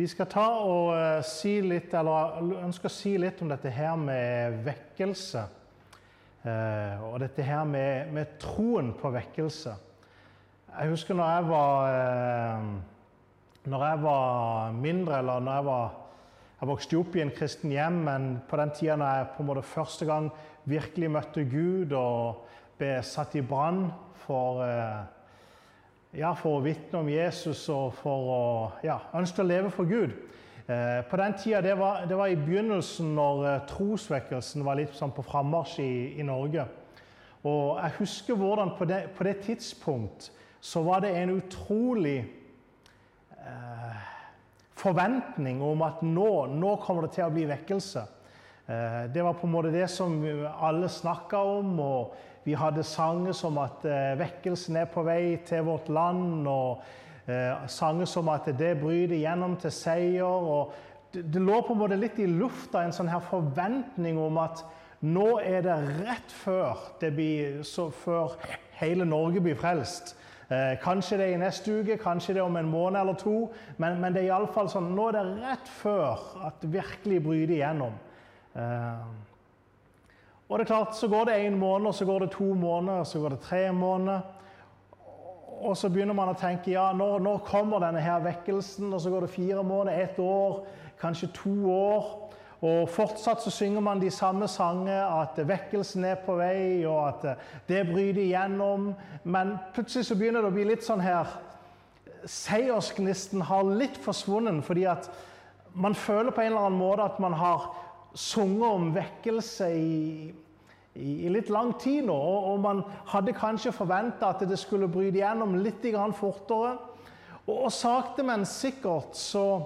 Vi skal ta og eh, si litt, eller ønsker å si litt om dette her med vekkelse. Eh, og dette her med, med troen på vekkelse. Jeg husker når jeg var eh, Når jeg var mindre, eller når jeg var Jeg vokste opp i en kristen hjem, men på den tida da jeg på en måte første gang virkelig møtte Gud og ble satt i brann for ja, for å vitne om Jesus og for å ja, ønske å leve for Gud. Eh, på den tida, det var, det var i begynnelsen, når eh, trosvekkelsen var litt sånn på frammarsj i, i, Norge. Og jeg husker hvordan på det, på det tidspunkt så var det en utrolig eh, forventning om at nå, nå, kommer det til å bli vekkelse. Eh, det var på en måte det som alle snakka om. og vi hadde sanger som at eh, vekkelsen er på vei til vårt land, og eh, sanger som at det bryter gjennom til seier. det, det, lå på en måte litt i lufta en sånn her forventning om at nå er det rett før det blir før hele Norge blir frelst. Eh, kanskje det er i neste uke, kanskje det er om en måned eller to. Men, men det er iallfall sånn nå er det rett før at det virkelig bryter igjennom. Eh, og det er klart, Så går det én måned, og så går det to måneder, og så går det tre måneder. Og så begynner man å tenke ja, når, nå kommer denne her vekkelsen? Og så går det fire måneder, ett år, kanskje to år. Og fortsatt så synger man de samme sangene, at vekkelsen er på vei, og at det bryter igjennom. Men plutselig så begynner det å bli litt sånn her Seiersgnisten har litt forsvunnet, fordi at man føler på en eller annen måte at man har sunget om vekkelse i, i, i, litt lang tid nå. Og, og man hadde kanskje forventa at det skulle bryte igjennom litt fortere. Og, og sakte, men sikkert så,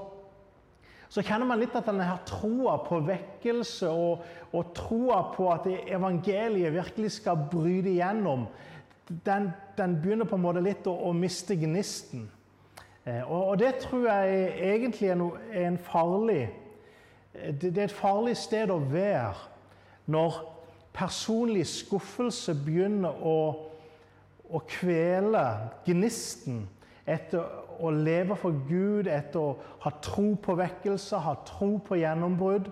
så kjenner man litt at denne her troa på vekkelse og, og troa på at evangeliet virkelig skal bryte igjennom, den, den begynner på en måte litt å, å miste gnisten. Eh, og, og, det tror jeg egentlig er, no, er en farlig det, er et farlig sted å være når personlig skuffelse begynner å, å kvele gnisten etter å leve for Gud, etter å ha tro på vekkelse, ha tro på gjennombrudd.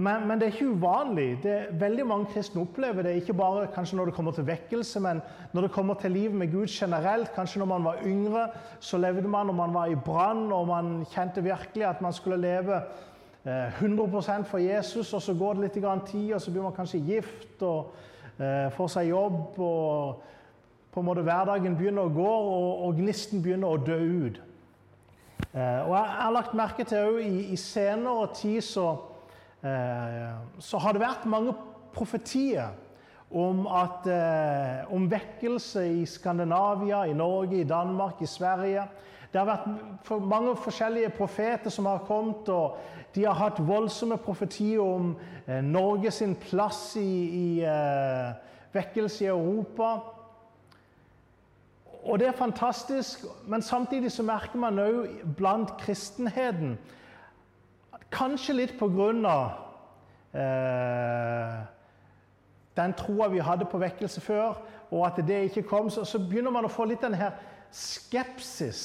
Men, men, det er ikke uvanlig. Det veldig Mange kristne opplever det ikke bare kanskje når det kommer til vekkelse, men når det kommer til livet med Gud generelt. Kanskje når man var yngre, så levde man når man var i brann, og man kjente virkelig at man skulle leve 100 eh, for Jesus, og så går det litt tid, og så blir man kanskje gift og eh, får seg jobb. og på en måte Hverdagen begynner å gå, og, og gnisten begynner å dø ut. Eh, og Jeg har lagt merke til òg i, i senere tid så, så har det vært mange profetier om, at, om vekkelse i Skandinavia, i Norge, i Danmark, i Sverige. Det har vært mange forskjellige profeter som har kommet, og de har hatt voldsomme profetier om eh, Norge sin plass i, i eh, vekkelse i Europa. Og det er fantastisk, men samtidig så merker man òg blant kristenheten Kanskje litt på grunn av eh, den troa vi hadde på vekkelse før, og at det ikke kom, så, så begynner man å få litt den her skepsis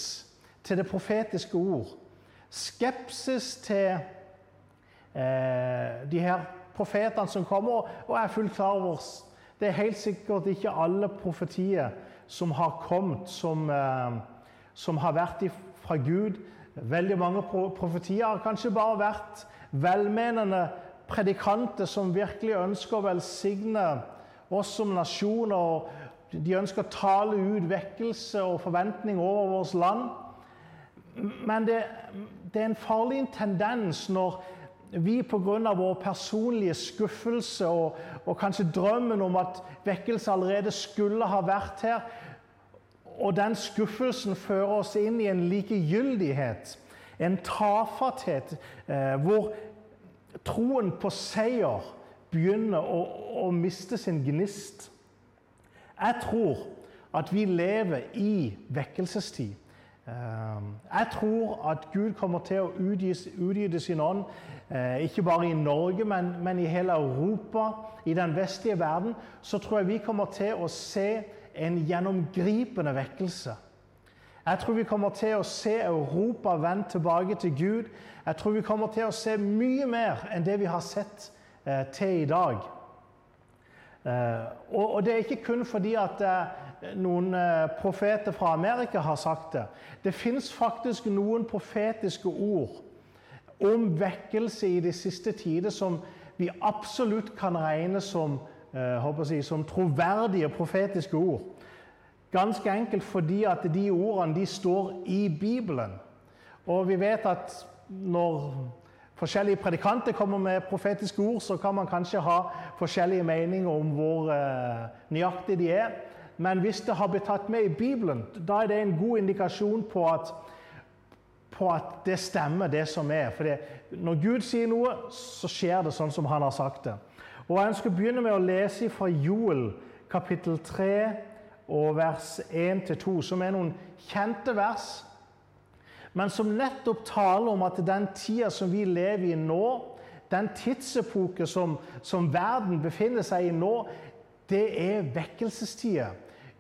til det profetiske ord. Skepsis til de her profetene som kommer. Og jeg er fullt klar over det er helt sikkert ikke alle profetier som har kommet, som, eh, som har vært fra Gud. Veldig mange profetier har kanskje bare vært velmenende predikanter som virkelig ønsker å velsigne oss som nasjon. og De ønsker å tale ut vekkelse og forventning over vårt land. Men det, det er en farlig tendens når vi pga. vår personlige skuffelse og, og, kanskje drømmen om at vekkelse allerede skulle ha vært her, og den skuffelsen fører oss inn i en likegyldighet, en tafatthet, eh, hvor troen på seier begynner å, å miste sin gnist. Jeg tror at vi lever i vekkelsestid. Ehm, jeg tror at Gud kommer til å utgyte sin ånd, eh, ikke bare i Norge, men, men, i hele Europa, i den vestlige verden. Så tror jeg vi kommer til å se en gjennomgripende vekkelse. Jeg tror vi kommer til å se Europa vendt tilbake til Gud. Jeg tror vi kommer til å se mye mer enn det vi har sett eh, til i dag. Eh, og, og, det er ikke kun fordi at noen eh, profeter fra Amerika har sagt det. Det fins faktisk noen profetiske ord om vekkelse i de siste tider som vi absolutt kan regne som, eh, si, som troverdige profetiske ord. Ganske enkelt fordi at de ordene de står i Bibelen. Og vi vet at når forskjellige predikanter kommer med profetiske ord, så kan man kanskje ha forskjellige meninger om hvor eh, nøyaktig de er. Men hvis det har blitt tatt med i Bibelen, da er det en god indikasjon på at, på at det stemmer, det som er. For når Gud sier noe, så skjer det sånn som han har sagt det. Og Jeg ønsker å begynne med å lese fra Joel kapittel 3 og vers 1-2, som er noen kjente vers men som nettopp taler om at den tida som vi lever i nå, den tidsepoke som, som verden befinner seg i nå, det er vekkelsestida.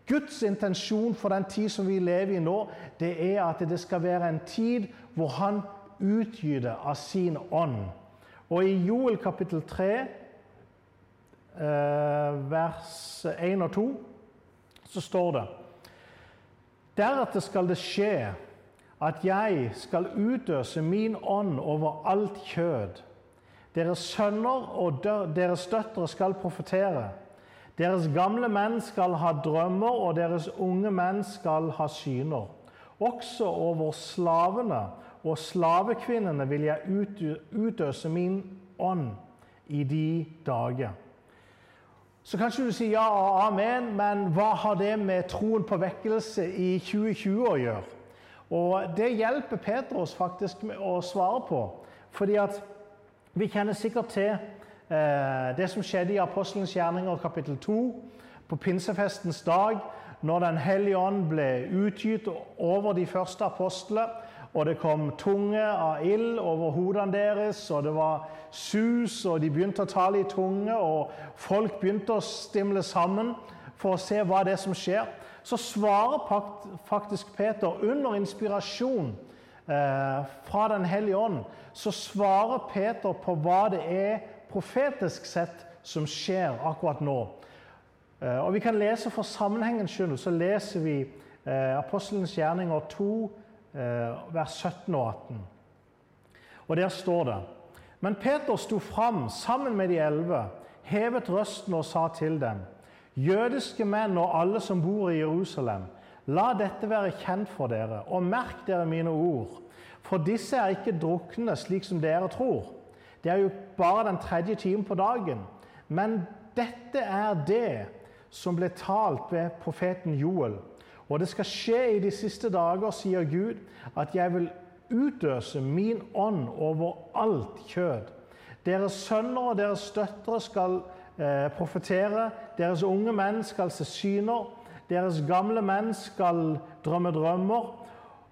Guds intensjon for den tid som vi lever i nå, det er at det skal være en tid hvor han utgyter av sin ånd. Og i Joel kapittel 3, eh, vers 1 og 2, så står det Deretter skal det skje at jeg skal utøse min ånd over alt kjød. Deres sønner og deres døtre skal profetere. Deres gamle menn skal ha drømmer, og deres unge menn skal ha syner. Også over slavene og slavekvinnene vil jeg utøse min ånd i de dager. Så kanskje du sier ja og amen, men hva har det med troen på vekkelse i 2020 å gjøre? Og Det hjelper Peter oss faktisk med å svare på. Fordi at vi kjenner sikkert til det som skjedde i Apostelens gjerninger kapittel 2, på pinsefestens dag, når Den hellige ånd ble utgitt over de første apostlene. Og det kom tunge av ild over hodene deres, og det var sus, og de begynte å tale i tunge, og folk begynte å stimle sammen for å se hva det er som skjer så svarer faktisk Peter under inspirasjon eh, fra Den hellige ånd så svarer Peter på hva det er profetisk sett som skjer akkurat nå. Eh, og Vi kan lese for sammenhengens skyld så leser vi eh, Apostelens gjerninger 2, vers 17 og 18. Og Der står det Men Peter sto fram sammen med de elleve, hevet røsten og sa til dem:" Jødiske menn og alle som bor i Jerusalem, la dette være kjent for dere, og merk dere mine ord. For disse er ikke drukne slik som dere tror. Det er jo bare den tredje timen på dagen. Men dette er det som ble talt ved profeten Joel. Og det skal skje i de siste dager, sier Gud, at jeg vil utøse min ånd over alt kjød. Deres sønner og deres døtre skal eh, profetere. Deres unge menn skal se syner. Deres gamle menn skal drømme drømmer.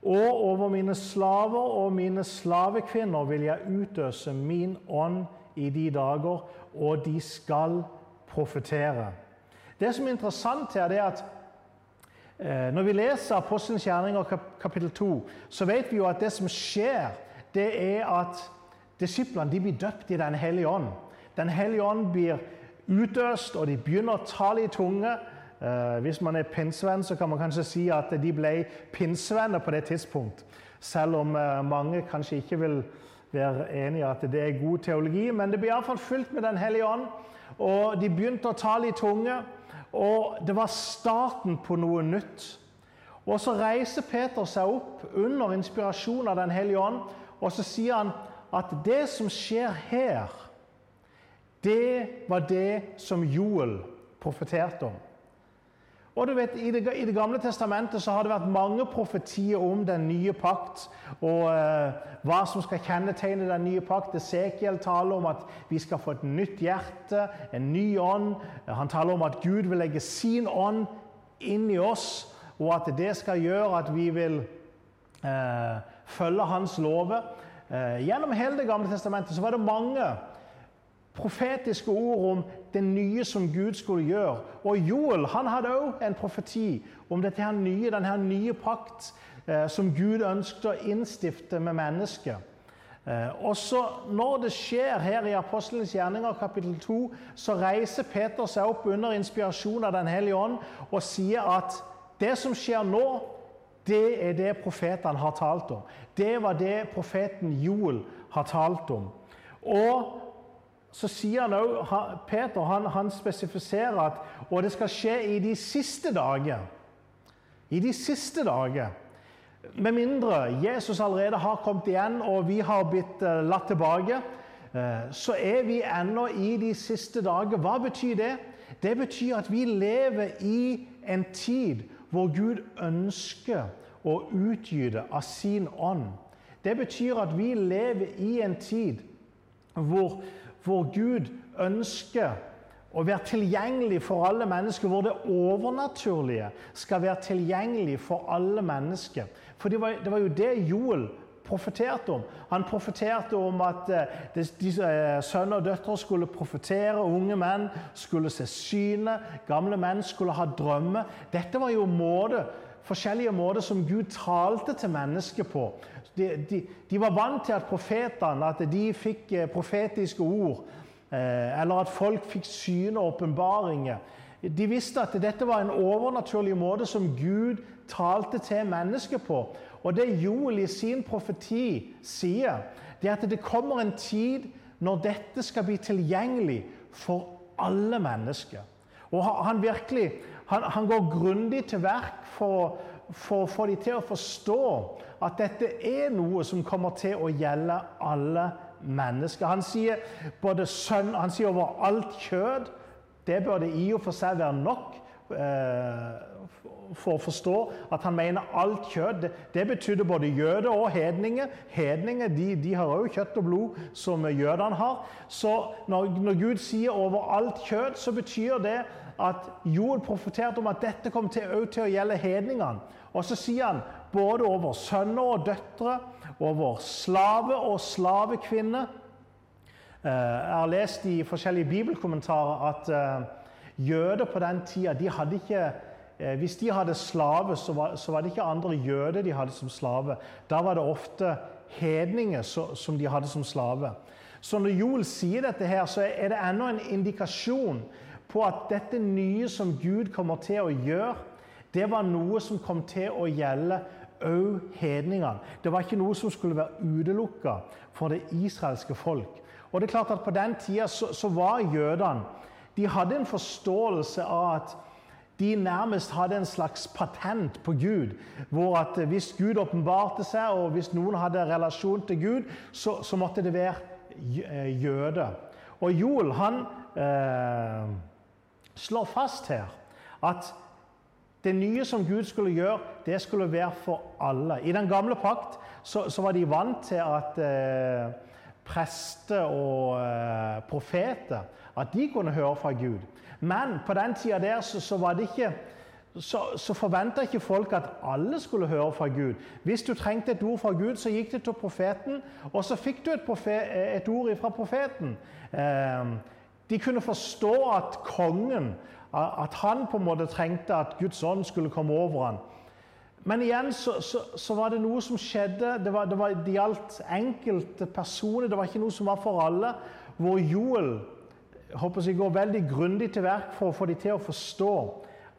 Og over mine slaver og mine slavekvinner vil jeg utøse min ånd i de dager, og de skal profetere. Det som er interessant her, det er at eh, når vi leser Apostelens gjerninger kapittel 2, så vet vi jo at det som skjer, det er at disiplene blir døpt i Den hellige ånd. Den hellige ånd blir utøst, og de begynner å tale i tunge. Eh, hvis man er pinnsvenn, så kan man kanskje si at de ble pinnsvenner på det tidspunkt. Selv om eh, mange kanskje ikke vil være enig i at det er god teologi. Men det ble iallfall fylt med Den hellige ånd, og de begynte å tale i tunge. Og det var starten på noe nytt. Og så reiser Peter seg opp under inspirasjon av Den hellige ånd, og så sier han at det som skjer her det var det som Joel profeterte om. Og du vet, i det, gamle testamentet så har det vært mange profetier om den nye pakt og eh, hva som skal kjennetegne den nye pakt. Esekiel taler om at vi skal få et nytt hjerte, en ny ånd. Han taler om at Gud vil legge sin ånd inn i oss, og at det skal gjøre at vi vil eh, følge Hans lover. Eh, gjennom hele Det gamle testamentet så var det mange profetiske ord om det nye som Gud skulle gjøre. Og Joel han hadde òg en profeti om dette her nye, denne nye pakt. eh, som Gud ønsket å innstifte med mennesket. Eh, og så Når det skjer her i Apostelens gjerninger kapittel 2, så reiser Peter seg opp under inspirasjon av Den hellige ånd og sier at det som skjer nå, det er det profetene har talt om. Det var det profeten Joel har talt om. Og så sier han også, Peter han, han spesifiserer at og det skal skje i de siste dager. I de siste dager. Med mindre Jesus allerede har kommet igjen og vi har blitt uh, latt tilbake, uh, så er vi ennå i de siste dager. Hva betyr det? Det betyr at vi lever i en tid hvor Gud ønsker å utgyte av sin ånd. Det betyr at vi lever i en tid hvor, hvor Gud ønsker å være tilgjengelig for alle mennesker, hvor det overnaturlige skal være tilgjengelig for alle mennesker. For det var, det var jo det Joel profeterte om. Han profeterte om at uh, de, uh, sønner og døtre skulle profetere, unge menn skulle se synet, gamle menn skulle ha drømmer. Dette var jo måte, forskjellige måter som Gud talte til mennesker på. De, de, de var vant til at profetene at de fikk uh, profetiske ord. Eller at folk fikk syne og åpenbaringer. De visste at dette var en overnaturlig måte som Gud talte til mennesker på. Og det Joel i sin profeti sier, det er at det kommer en tid når dette skal bli tilgjengelig for alle mennesker. Og han virkelig, han, han går grundig til verk for, for å få dem til å forstå at dette er noe som kommer til å gjelde alle mennesker. Han sier både sønn, han sier over alt kjød. Det bør det i og for seg være nok. Eh, for å forstå at han mener alt kjøtt. Det, betydde både jøder og hedninger. Hedninger de, de har òg kjøtt og blod, som jødene har. Så når, når Gud sier 'over alt kjøtt', så betyr det at Joel profeterte om at dette kom til, til å gjelde hedningene. Og så sier han både over sønner og døtre, over slave og slavekvinner. Eh, jeg har lest i forskjellige bibelkommentarer at eh, jøder på den tida de hadde ikke Eh, hvis de hadde slave, så var, så var, det ikke andre jøder de hadde som slave. Da var det ofte hedninger som de hadde som slave. Så når Joel sier dette, her, så er det ennå en indikasjon på at dette nye som Gud kommer til å gjøre, det var noe som kom til å gjelde òg hedningene. Det var ikke noe som skulle være utelukka for det israelske folk. Og det er klart at På den tida så, så var jødene De hadde en forståelse av at de nærmest hadde en slags patent på Gud. Hvor at hvis Gud åpenbarte seg, og hvis noen hadde relasjon til Gud, så, så måtte det være eh, jøde. Og Joel han eh, slår fast her at det nye som Gud skulle gjøre, det skulle være for alle. I den gamle pakt så, så var de vant til at eh, prester og eh, profeter at de kunne høre fra Gud. Men på den tida der så, så var det ikke så, så forventa ikke folk at alle skulle høre fra Gud. Hvis du trengte et ord fra Gud, så gikk det til profeten, og så fikk du et, profet, et ord fra profeten. Eh, de kunne forstå at kongen at han på en måte trengte at Guds ånd skulle komme over ham. Men igjen så, så, så, var det noe som skjedde. Det, var, det, var, det gjaldt enkelte personer. Det var ikke noe som var for alle. Hvor Joel håper jeg går veldig grundig til verk for å få dem til å forstå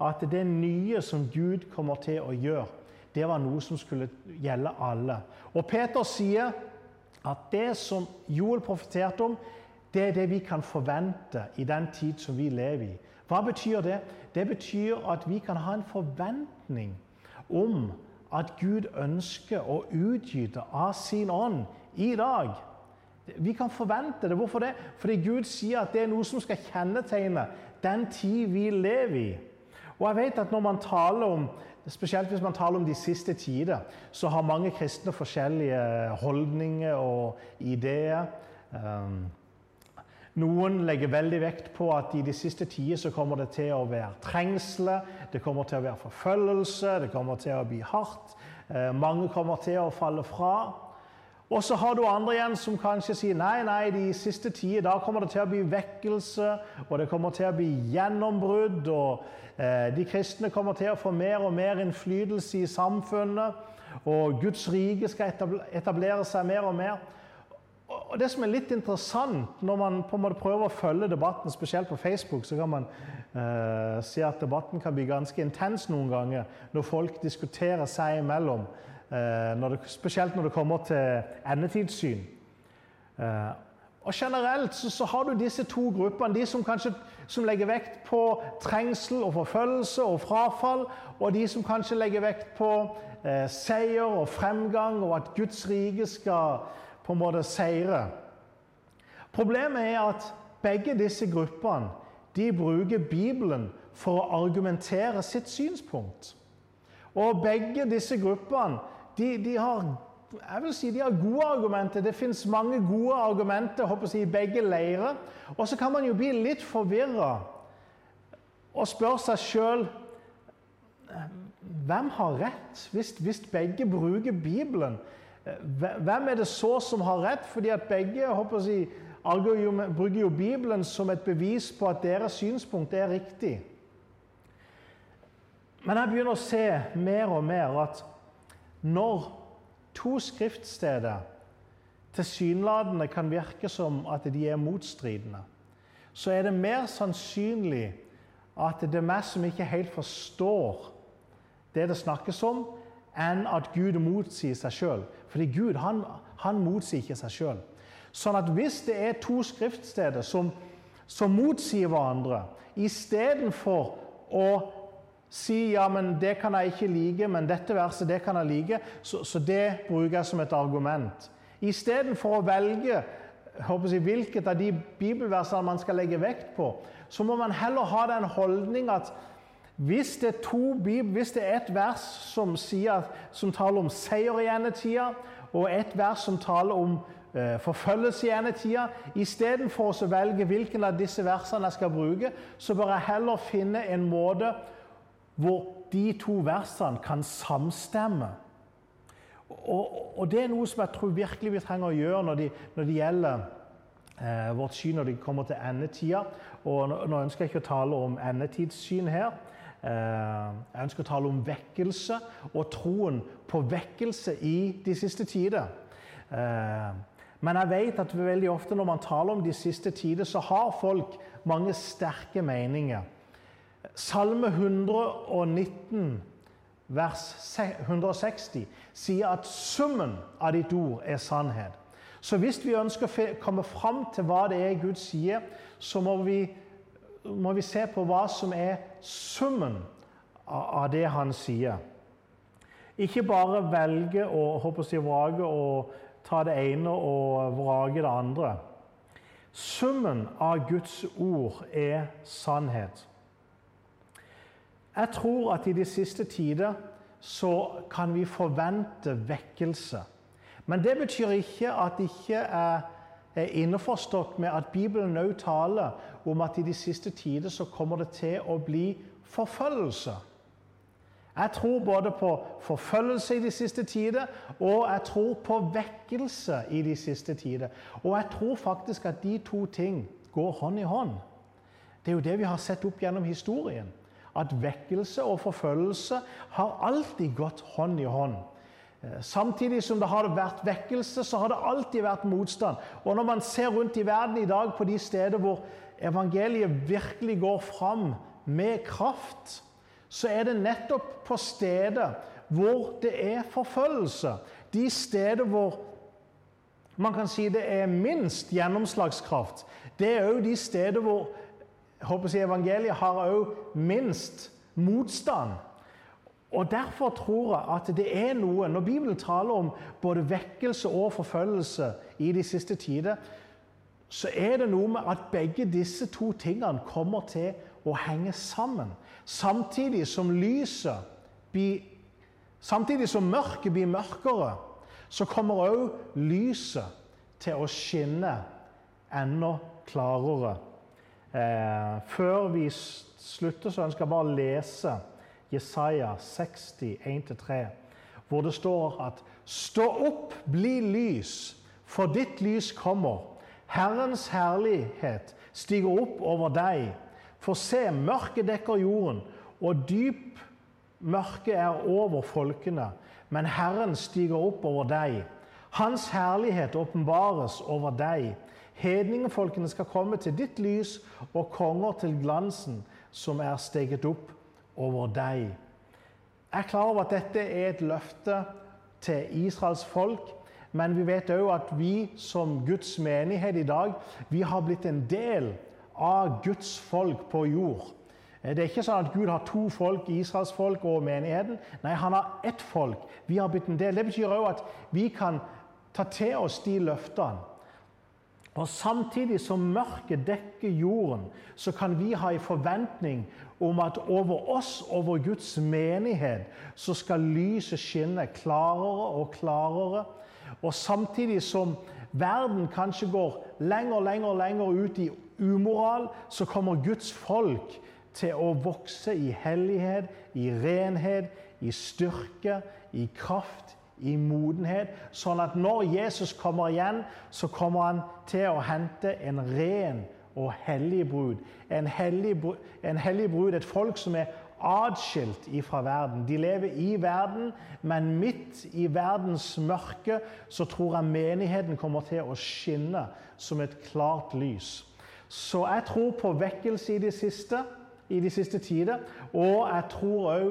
at det nye som Gud kommer til å gjøre, det var noe som skulle gjelde alle. Og Peter sier at det som Joel profeterte om, det er det vi kan forvente i den tid som vi lever i. Hva betyr det? Det betyr at vi kan ha en forventning om at Gud ønsker å utgyte av sin ånd i dag. Vi kan forvente det. Hvorfor det? Fordi Gud sier at det er noe som skal kjennetegne den tid vi lever i. Og jeg vet at når man taler om Spesielt hvis man taler om de siste tider, så har mange kristne forskjellige holdninger og ideer. Noen legger veldig vekt på at i de siste tider så kommer det til å være trengsler, det kommer til å være forfølgelse, det kommer til å bli hardt. Uh, mange kommer til å falle fra. Og så har du andre igjen som kanskje sier nei, nei, de siste tider da kommer det til å bli vekkelse, og det kommer til å bli gjennombrudd, og eh, de kristne kommer til å få mer og mer innflytelse i samfunnet, og Guds rike skal etablere seg mer og mer. Og Det som er litt interessant når man på en måte prøver å følge debatten, spesielt på Facebook, så kan man eh, si at debatten kan bli ganske intens noen ganger når folk diskuterer seg imellom. Eh, når det, spesielt når det kommer til endetidssyn. Eh, og Generelt så, så, har du disse to gruppene. De som kanskje som legger vekt på trengsel og forfølgelse og frafall, og de som kanskje legger vekt på eh, seier og fremgang, og at Guds rike skal på en måte seire. Problemet er at begge disse gruppene de bruker Bibelen for å argumentere sitt synspunkt. Og begge disse gruppene de, de, har jeg vil si de har gode argumenter. Det fins mange gode argumenter håper jeg, i begge leirer. Og så kan man jo bli litt forvirra og spørre seg sjøl hvem har rett, hvis, hvis, begge bruker Bibelen? Hvem er det så som har rett? Fordi at begge jeg, bruker jo Bibelen som et bevis på at deres synspunkt er riktig. Men jeg begynner å se mer og mer at når to skriftsteder tilsynelatende kan virke som at de er motstridende, så er det mer sannsynlig at det er meg som ikke helt forstår det det snakkes om, enn at Gud motsier seg sjøl. Fordi Gud han, han motsier ikke seg sjøl. Sånn at hvis det er to skriftsteder som, som motsier hverandre, istedenfor å si ja, men det kan jeg ikke like, men dette verset det kan jeg like, så, så det bruker jeg som et argument. Istedenfor å velge jeg, hvilket av de bibelversene man skal legge vekt på, så må man heller ha den holdning at hvis det er, to bibel, hvis det er et vers som, sier, som taler om seier i endetida, og et vers som taler om eh, forfølgelse i endetida, istedenfor å velge hvilken av disse versene jeg skal bruke, så bør jeg heller finne en måte hvor de to versene kan samstemme. Og, og, Det er noe som jeg tror virkelig vi trenger å gjøre når, de, det gjelder eh, vårt syn når det kommer til endetida. Og nå, nå, ønsker jeg ikke å tale om endetidssyn her. Eh, jeg ønsker å tale om vekkelse og troen på vekkelse i de siste tider. Eh, men jeg vet at veldig ofte når man taler om de siste tider, så har folk mange sterke meninger. Salme 119, vers 160, sier at summen av ditt ord er sannhet. Så hvis vi ønsker å komme fram til hva det er Gud sier, så må vi, må vi se på hva som er summen av det han sier. Ikke bare velge og håper jeg, vrage og ta det ene og vrage det andre. Summen av Guds ord er sannhet. Jeg tror at i de siste tider så kan vi forvente vekkelse. Men det betyr ikke at det ikke er, er innforstått med at Bibelen også taler om at i de siste tider så kommer det til å bli forfølgelse. Jeg tror både på forfølgelse i de siste tider, og jeg tror på vekkelse i de siste tider. Og jeg tror faktisk at de to ting går hånd i hånd. Det er jo det vi har sett opp gjennom historien at vekkelse og forfølgelse har alltid gått hånd i hånd. Eh, samtidig som det har vært vekkelse, så har det alltid vært motstand. Og når man ser rundt i verden i dag på de steder hvor evangeliet virkelig går fram med kraft, så er det nettopp på steder hvor det er forfølgelse. De steder hvor man kan si det er minst gjennomslagskraft. Det er òg de steder hvor håper jeg, evangeliet har minst motstand. Og Derfor tror jeg at det er noe Når Bibelen taler om både vekkelse og forfølgelse i de siste tider, så er det noe med at begge disse to tingene kommer til å henge sammen. Samtidig som lyset blir Samtidig som mørket blir mørkere, så kommer òg lyset til å skinne enda klarere. Eh, før vi slutter, så ønsker jeg bare å lese Jesaja 60, 1-3, hvor det står at Stå opp, bli lys, for ditt lys kommer. Herrens herlighet stiger opp over deg. For se, mørket dekker jorden, og dyp mørke er over folkene. Men Herren stiger opp over deg. Hans herlighet åpenbares over deg. Hedningefolkene skal komme til ditt lys, og konger til glansen som er steget opp over deg. Jeg er klar over at dette er et løfte til Israels folk, men vi vet òg at vi som Guds menighet i dag, vi har blitt en del av Guds folk på jord. Det er ikke sånn at Gud har to folk, Israels folk og menigheten. Nei, han har ett folk. Vi har blitt en del. Det betyr òg at vi kan ta til oss de løftene og Samtidig som mørket dekker jorden, så kan vi ha en forventning om at over oss, over Guds menighet, så skal lyset skinne klarere og klarere. Og samtidig som verden kanskje går lenger og lenger, lenger ut i umoral, så kommer Guds folk til å vokse i hellighet, i renhet, i styrke, i kraft, i modenhet, sånn at når Jesus kommer igjen, så kommer han til å hente en ren og hellig brud. En hellig, en hellig brud, et folk som er atskilt fra verden. De lever i verden, men midt i verdens mørke så tror jeg menigheten kommer til å skinne som et klart lys. Så jeg tror på vekkelse i de siste, i de siste tider, og jeg tror òg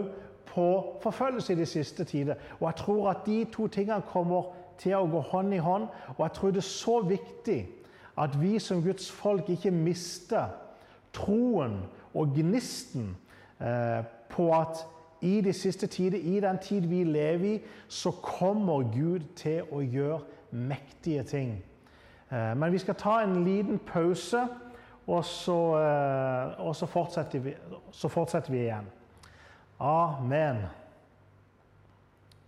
på forfølgelse i de siste tider. Og jeg tror at de to tingene kommer til å gå hånd i hånd. Og jeg tror det er så viktig at vi som Guds folk ikke mister troen og gnisten eh, på at i de siste tider, i den tid vi lever i, så kommer Gud til å gjøre mektige ting. Eh, men vi skal ta en liten pause, og så, eh, og så, fortsetter, vi, så fortsetter vi igjen. Amen.